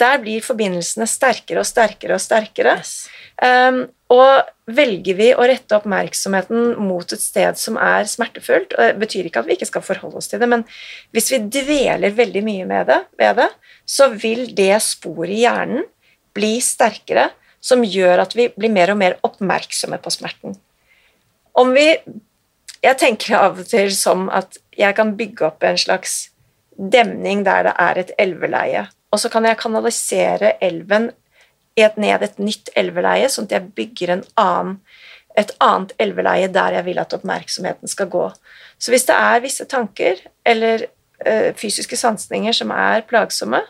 der blir forbindelsene sterkere og sterkere og sterkere. Yes. Um, og velger vi å rette oppmerksomheten mot et sted som er smertefullt og Det betyr ikke at vi ikke skal forholde oss til det, men hvis vi dveler veldig mye med det, ved det så vil det sporet i hjernen bli sterkere, som gjør at vi blir mer og mer oppmerksomme på smerten. Om vi Jeg tenker av og til som at jeg kan bygge opp en slags demning der det er et elveleie. Og så kan jeg kanalisere elven ned et nytt elveleie, sånn at jeg bygger annen, et annet elveleie der jeg vil at oppmerksomheten skal gå. Så hvis det er visse tanker eller ø, fysiske sansninger som er plagsomme,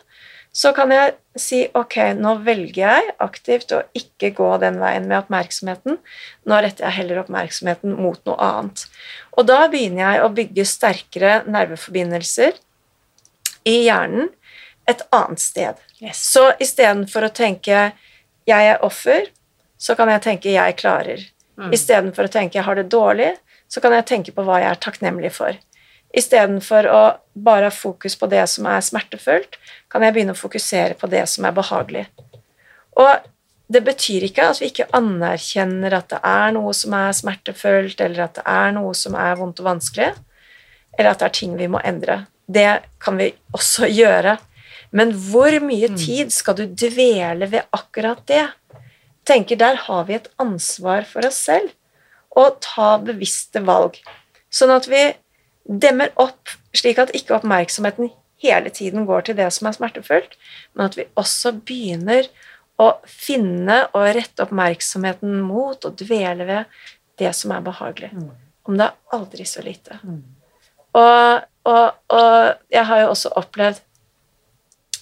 så kan jeg si ok, nå velger jeg aktivt å ikke gå den veien med oppmerksomheten. Nå retter jeg heller oppmerksomheten mot noe annet. Og da begynner jeg å bygge sterkere nerveforbindelser i hjernen et annet sted. Yes. Så istedenfor å tenke 'jeg er offer', så kan jeg tenke 'jeg klarer'. Mm. Istedenfor å tenke 'jeg har det dårlig', så kan jeg tenke på hva jeg er takknemlig for. Istedenfor å bare ha fokus på det som er smertefullt, kan jeg begynne å fokusere på det som er behagelig. Og det betyr ikke at vi ikke anerkjenner at det er noe som er smertefullt, eller at det er noe som er vondt og vanskelig, eller at det er ting vi må endre. Det kan vi også gjøre. Men hvor mye mm. tid skal du dvele ved akkurat det? tenker Der har vi et ansvar for oss selv å ta bevisste valg. Sånn at vi demmer opp, slik at ikke oppmerksomheten hele tiden går til det som er smertefullt, men at vi også begynner å finne og rette oppmerksomheten mot og dvele ved det som er behagelig. Mm. Om det er aldri så lite. Mm. Og, og, og, jeg har jo også opplevd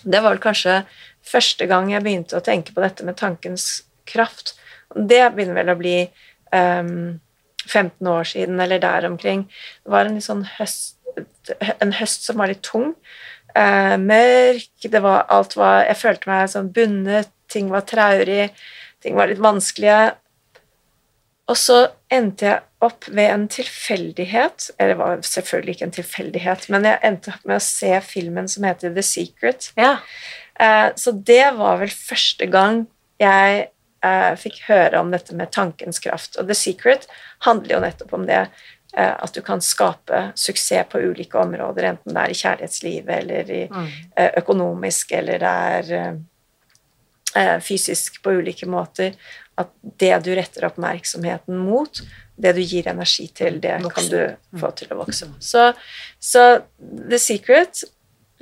Det var vel kanskje første gang jeg begynte å tenke på dette med tankens kraft. Det begynner vel å bli um, 15 år siden, eller der omkring. Det var en, sånn høst, en høst som var litt tung. Uh, mørk, det var, alt var Jeg følte meg sånn bundet, ting var traurig, ting var litt vanskelige. Og så endte jeg opp ved en tilfeldighet Eller det var selvfølgelig ikke en tilfeldighet, men jeg endte opp med å se filmen som heter The Secret. Ja. Uh, så det var vel første gang jeg uh, fikk høre om dette med tankens kraft. Og The Secret handler jo nettopp om det uh, at du kan skape suksess på ulike områder, enten det er i kjærlighetslivet eller i mm. økonomisk, eller det er fysisk på ulike måter at det du retter oppmerksomheten mot, det du gir energi til, det kan du mm. få til å vokse. Så, så The Secret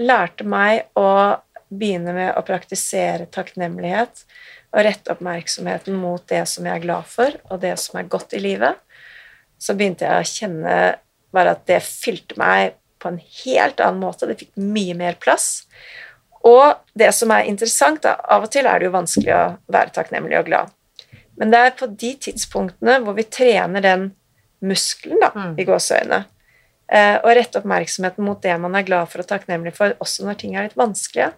lærte meg å begynne med å praktisere takknemlighet og rette oppmerksomheten mot det som jeg er glad for, og det som er godt i livet. Så begynte jeg å kjenne bare at det fylte meg på en helt annen måte. Det fikk mye mer plass. Og det som er interessant, da, av og til er det jo vanskelig å være takknemlig og glad. Men det er på de tidspunktene hvor vi trener den muskelen, da, mm. i gåseøynene. eh, og rette oppmerksomheten mot det man er glad for og takknemlig for, også når ting er litt vanskelige,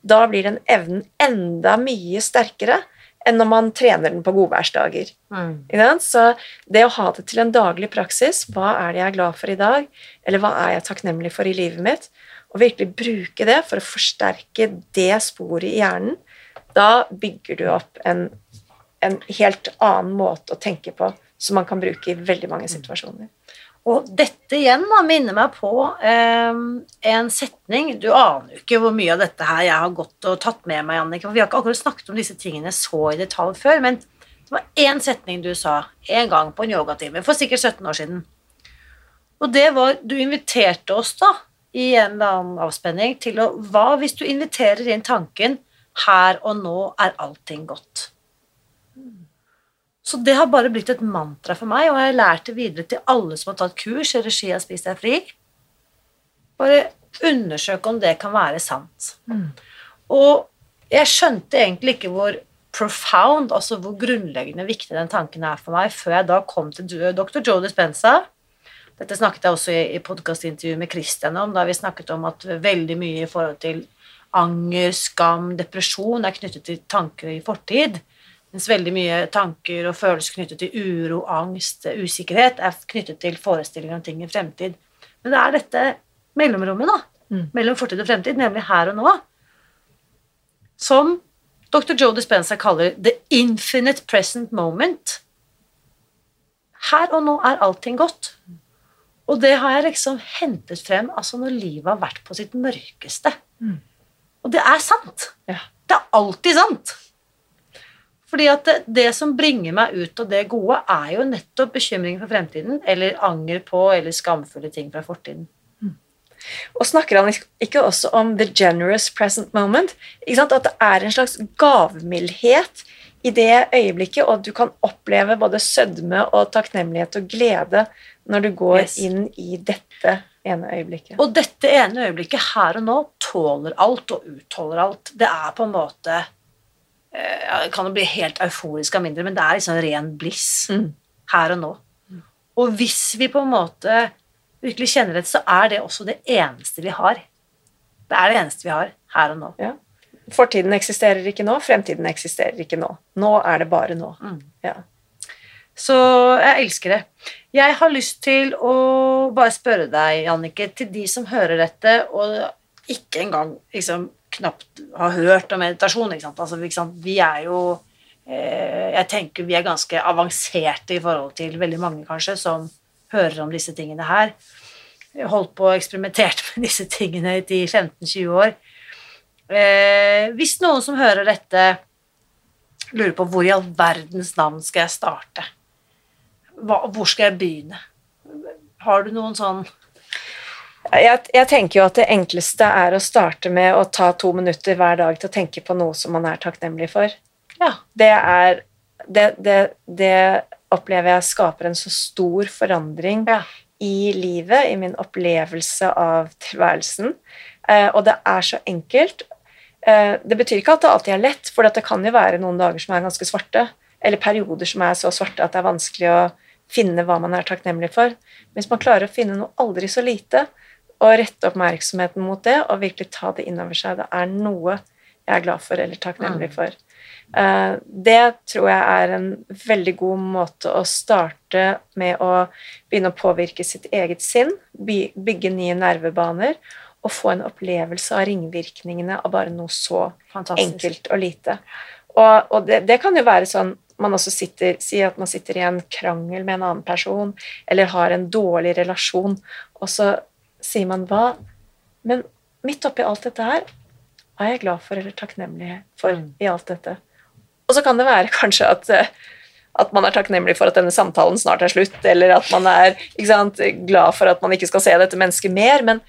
da blir den evnen enda mye sterkere enn når man trener den på godværsdager. Mm. Så det å ha det til en daglig praksis, hva er det jeg er glad for i dag, eller hva er jeg takknemlig for i livet mitt, og virkelig bruke det for å forsterke det sporet i hjernen, da bygger du opp en, en helt annen måte å tenke på som man kan bruke i veldig mange situasjoner. Og dette igjen da, minner meg på eh, en setning Du aner jo ikke hvor mye av dette her jeg har gått og tatt med meg, Jannicke. For vi har ikke akkurat snakket om disse tingene så i detalj før. Men det var én setning du sa en gang på en yogatime for sikkert 17 år siden. Og det var Du inviterte oss da i en eller annen avspenning til å Hva hvis du inviterer inn tanken Her og nå er allting godt. Så det har bare blitt et mantra for meg, og jeg har lært det videre til alle som har tatt kurs i regi av Spis deg fri. Bare undersøke om det kan være sant. Og jeg skjønte egentlig ikke hvor profound, altså hvor grunnleggende viktig den tanken er for meg, før jeg da kom til dr. Joe Dispenza. Dette snakket jeg også i, i podkastintervjuet med Christian om, da vi snakket om at veldig mye i forhold til anger, skam, depresjon er knyttet til tanker i fortid. Mens veldig mye tanker og følelser knyttet til uro, angst, usikkerhet er knyttet til forestillinger om ting i fremtid. Men det er dette mellomrommet, da, Mm. mellom fortid og fremtid, nemlig her og nå, som dr. Joe Dispenza kaller 'the infinite present moment'. Her og nå er allting godt. Og det har jeg liksom hentet frem altså når livet har vært på sitt mørkeste. Mm. Og det er sant. Ja. Det er alltid sant. Fordi at det, det som bringer meg ut av det gode, er jo nettopp bekymring for fremtiden, eller anger på, eller skamfulle ting fra fortiden. Og snakker han ikke også om the generous present moment? At det er en slags gavmildhet i det øyeblikket, og at du kan oppleve både sødme og takknemlighet og glede når du går Yes. inn i dette ene øyeblikket. Og dette ene øyeblikket her og nå tåler alt og utholder alt. Det er på en måte ja, Det kan jo bli helt euforisk av mindre, men det er liksom ren bliss Mm. her og nå. Og hvis vi på en måte virkelig kjenner det, så er det også det eneste vi har. Det er det eneste vi har her og nå. Ja. Fortiden eksisterer ikke nå, fremtiden eksisterer ikke nå. Nå er det bare nå. Mm. Ja. Så jeg elsker det. Jeg har lyst til å bare spørre deg, Jannicke, til de som hører dette, og ikke engang liksom, knapt har hørt om meditasjon. Ikke sant? Altså, ikke sant? Vi er jo eh, Jeg tenker vi er ganske avanserte i forhold til veldig mange, kanskje, som hører om disse tingene her. Holdt på og eksperimenterte med disse tingene i 10-15-20 år. Eh, hvis noen som hører dette, lurer på hvor i all verdens navn skal jeg starte? Hvor skal jeg begynne? Har du noen sånn Jeg, jeg tenker jo at det enkleste er å starte med å ta to minutter hver dag til å tenke på noe som man er takknemlig for. Ja. Det er Det, det, det opplever jeg skaper en så stor forandring ja. i livet, i min opplevelse av tilværelsen. Eh, og det er så enkelt. Eh, det betyr ikke at det alltid er lett, for det kan jo være noen dager som er ganske svarte, eller perioder som er så svarte at det er vanskelig å finne hva man er takknemlig for. Men hvis man klarer å finne noe aldri så lite, og rette oppmerksomheten mot det, og virkelig ta det inn over seg, det er noe jeg er glad for eller takknemlig Mm. for. Eh, det tror jeg er en veldig god måte å starte med å begynne å påvirke sitt eget sinn, bygge nye nervebaner og få en opplevelse av ringvirkningene av bare noe så Fantastisk. enkelt og lite. Og, og det, det kan jo være sånn man også sitter, Si at man sitter i en krangel med en annen person, eller har en dårlig relasjon, og så sier man hva Men midt oppi alt dette her, hva er jeg glad for eller takknemlig for Mm. i alt dette? Og så kan det være kanskje at eh, at man er takknemlig for at denne samtalen snart er slutt, eller at man er sant, glad for at man ikke skal se dette mennesket mer. Men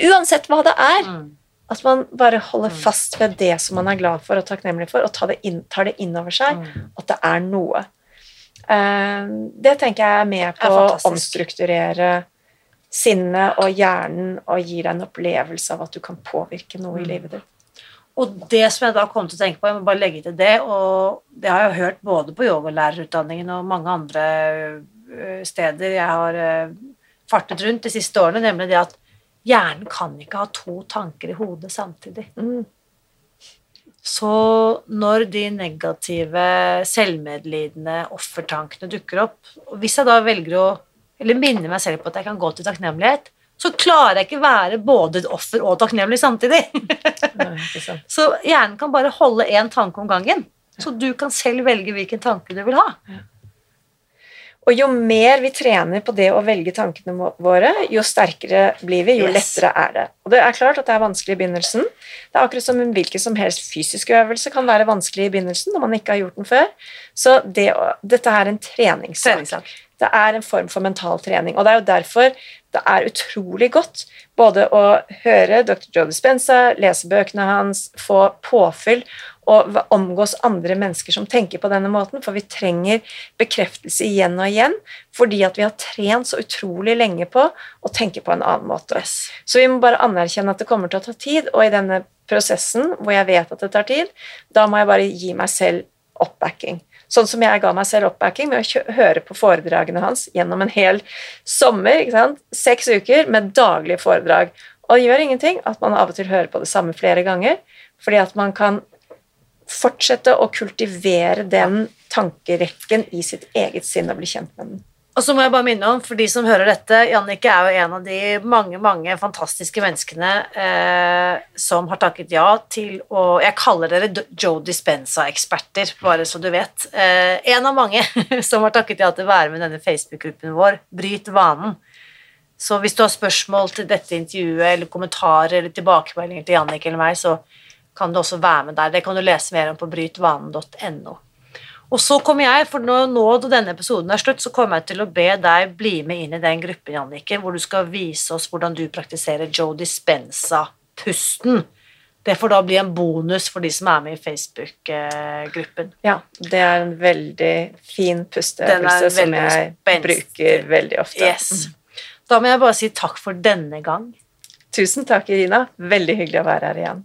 uansett hva det er, Mm. at man bare holder Mm. fast ved det som man er glad for og takknemlig for, og tar det inn, tar det inn over seg Mm. at det er noe. Eh, det tenker jeg er med på å omstrukturere sinnet og hjernen og gir deg en opplevelse av at du kan påvirke noe i Mm. livet ditt. Og det som jeg da kom til å tenke på, jeg må bare legge til det, og det har jeg hørt både på yogalærerutdanningen og mange andre steder jeg har fartet rundt de siste årene, nemlig det at hjernen kan ikke ha to tanker i hodet samtidig. Mm. Så når de negative, selvmedlidende offertankene dukker opp, og hvis jeg da velger å eller minne meg selv på at jeg kan gå til takknemlighet, så klarer jeg ikke være både et offer og takknemlig samtidig. Nei, så hjernen kan bare holde én tanke om gangen. Så du kan selv velge hvilken tanke du vil ha. Og jo mer vi trener på det å velge tankene våre, jo sterkere blir vi, jo yes. lettere er det. Og det er klart at det er vanskelig i begynnelsen. Det er akkurat som en hvilken som helst fysisk øvelse kan være vanskelig i begynnelsen når man ikke har gjort den før. Så det, dette er en treningssak. Det er en form for mental trening. Og det er jo derfor det er utrolig godt både å høre Dr. Joe Dispenza, lese bøkene hans, få påfyll og omgås andre mennesker som tenker på denne måten, for vi trenger bekreftelse igjen og igjen fordi at vi har trent så utrolig lenge på å tenke på en annen måte. Så vi må bare anerkjenne at det kommer til å ta tid, og i denne prosessen hvor jeg vet at det tar tid, da må jeg bare gi meg selv oppbacking. Sånn som jeg ga meg selv oppbacking med å høre på foredragene hans gjennom en hel sommer. ikke sant? Seks uker med daglige foredrag. Og det gjør ingenting at man av og til hører på det samme flere ganger, fordi at man kan fortsette å kultivere den tankerekken i sitt eget sinn og bli kjent med den. Og så må jeg bare minne om, for de som hører dette, Jannicke er jo en av de mange mange fantastiske menneskene eh, som har takket ja til å Jeg kaller dere Joe Dispenza-eksperter, bare så du vet. Eh, en av mange som har takket ja til å være med denne Facebook-gruppen vår, Bryt vanen. Så hvis du har spørsmål til dette intervjuet, eller kommentarer eller tilbakemeldinger til Jannicke eller meg, så kan du også være med der. Det kan du lese mer om på brytvanen.no. Og så kommer jeg, for nå, nå denne episoden er slutt, så kommer jeg til å be deg bli med inn i den gruppen, Jannicke, hvor du skal vise oss hvordan du praktiserer Joe Dispenza-pusten. Det får da bli en bonus for de som er med i Facebook-gruppen. Ja, det er en veldig fin pusteøvelse som jeg spenst. bruker veldig ofte. Yes. Da må jeg bare si takk for denne gang. Tusen takk, Irina. Veldig hyggelig å være her igjen.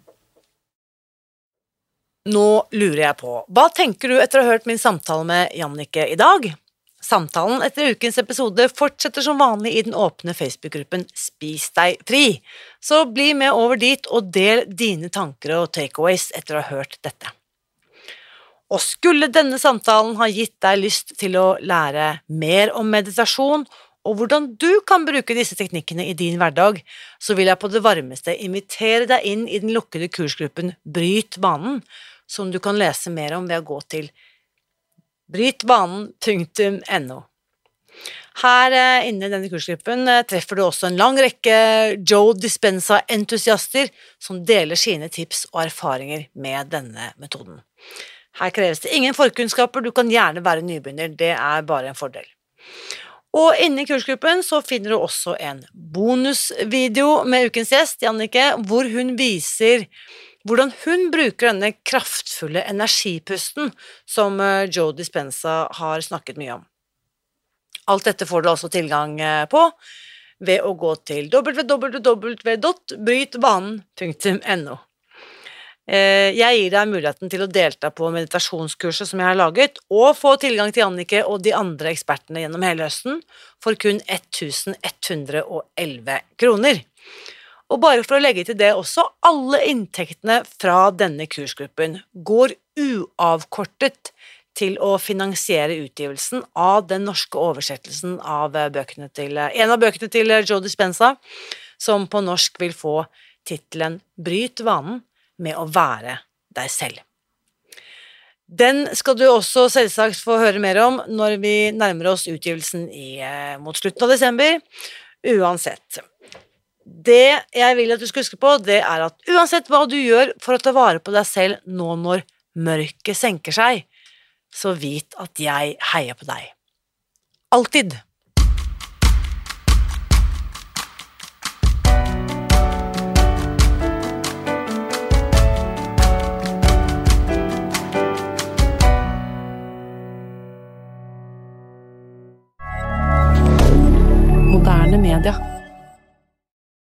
Nå lurer jeg på, hva tenker du etter å ha hørt min samtale med Jannicke i dag? Samtalen etter ukens episode fortsetter som vanlig i den åpne Facebook-gruppen Spis deg fri, så bli med over dit og del dine tanker og takeaways etter å ha hørt dette. Og skulle denne samtalen ha gitt deg lyst til å lære mer om meditasjon og hvordan du kan bruke disse teknikkene i din hverdag, så vil jeg på det varmeste invitere deg inn i den lukkede kursgruppen Bryt banen, som du kan lese mer om ved å gå til brytbanen.no. Her eh, inne i denne kursgruppen eh, treffer du også en lang rekke Joe Dispensa-entusiaster som deler sine tips og erfaringer med denne metoden. Her kreves det ingen forkunnskaper, du kan gjerne være nybegynner, det er bare en fordel. Og inne i kursgruppen så finner du også en bonusvideo med ukens gjest, Jannicke, hvor hun viser hvordan hun bruker denne kraftfulle energipusten som eh, Joe Dispenza har snakket mye om. Alt dette får du altså tilgang eh, på ved å gå til www.brytbanen.no. Eh, jeg gir deg muligheten til å delta på meditasjonskurset som jeg har laget, og få tilgang til Annike og de andre ekspertene gjennom hele høsten for kun 1111 kroner. Og bare for å legge til det også, alle inntektene fra denne kursgruppen går uavkortet til å finansiere utgivelsen av den norske oversettelsen av bøkene til, en av bøkene til Joe Dispenza, som på norsk vil få tittelen Bryt vanen med å være deg selv. Den skal du også selvsagt få høre mer om når vi nærmer oss utgivelsen i, eh, mot slutten av desember. Uansett, det jeg vil at du skal huske på, det er at uansett hva du gjør for å ta vare på deg selv nå når mørket senker seg, så vit at jeg heier på deg. Alltid. milliardaire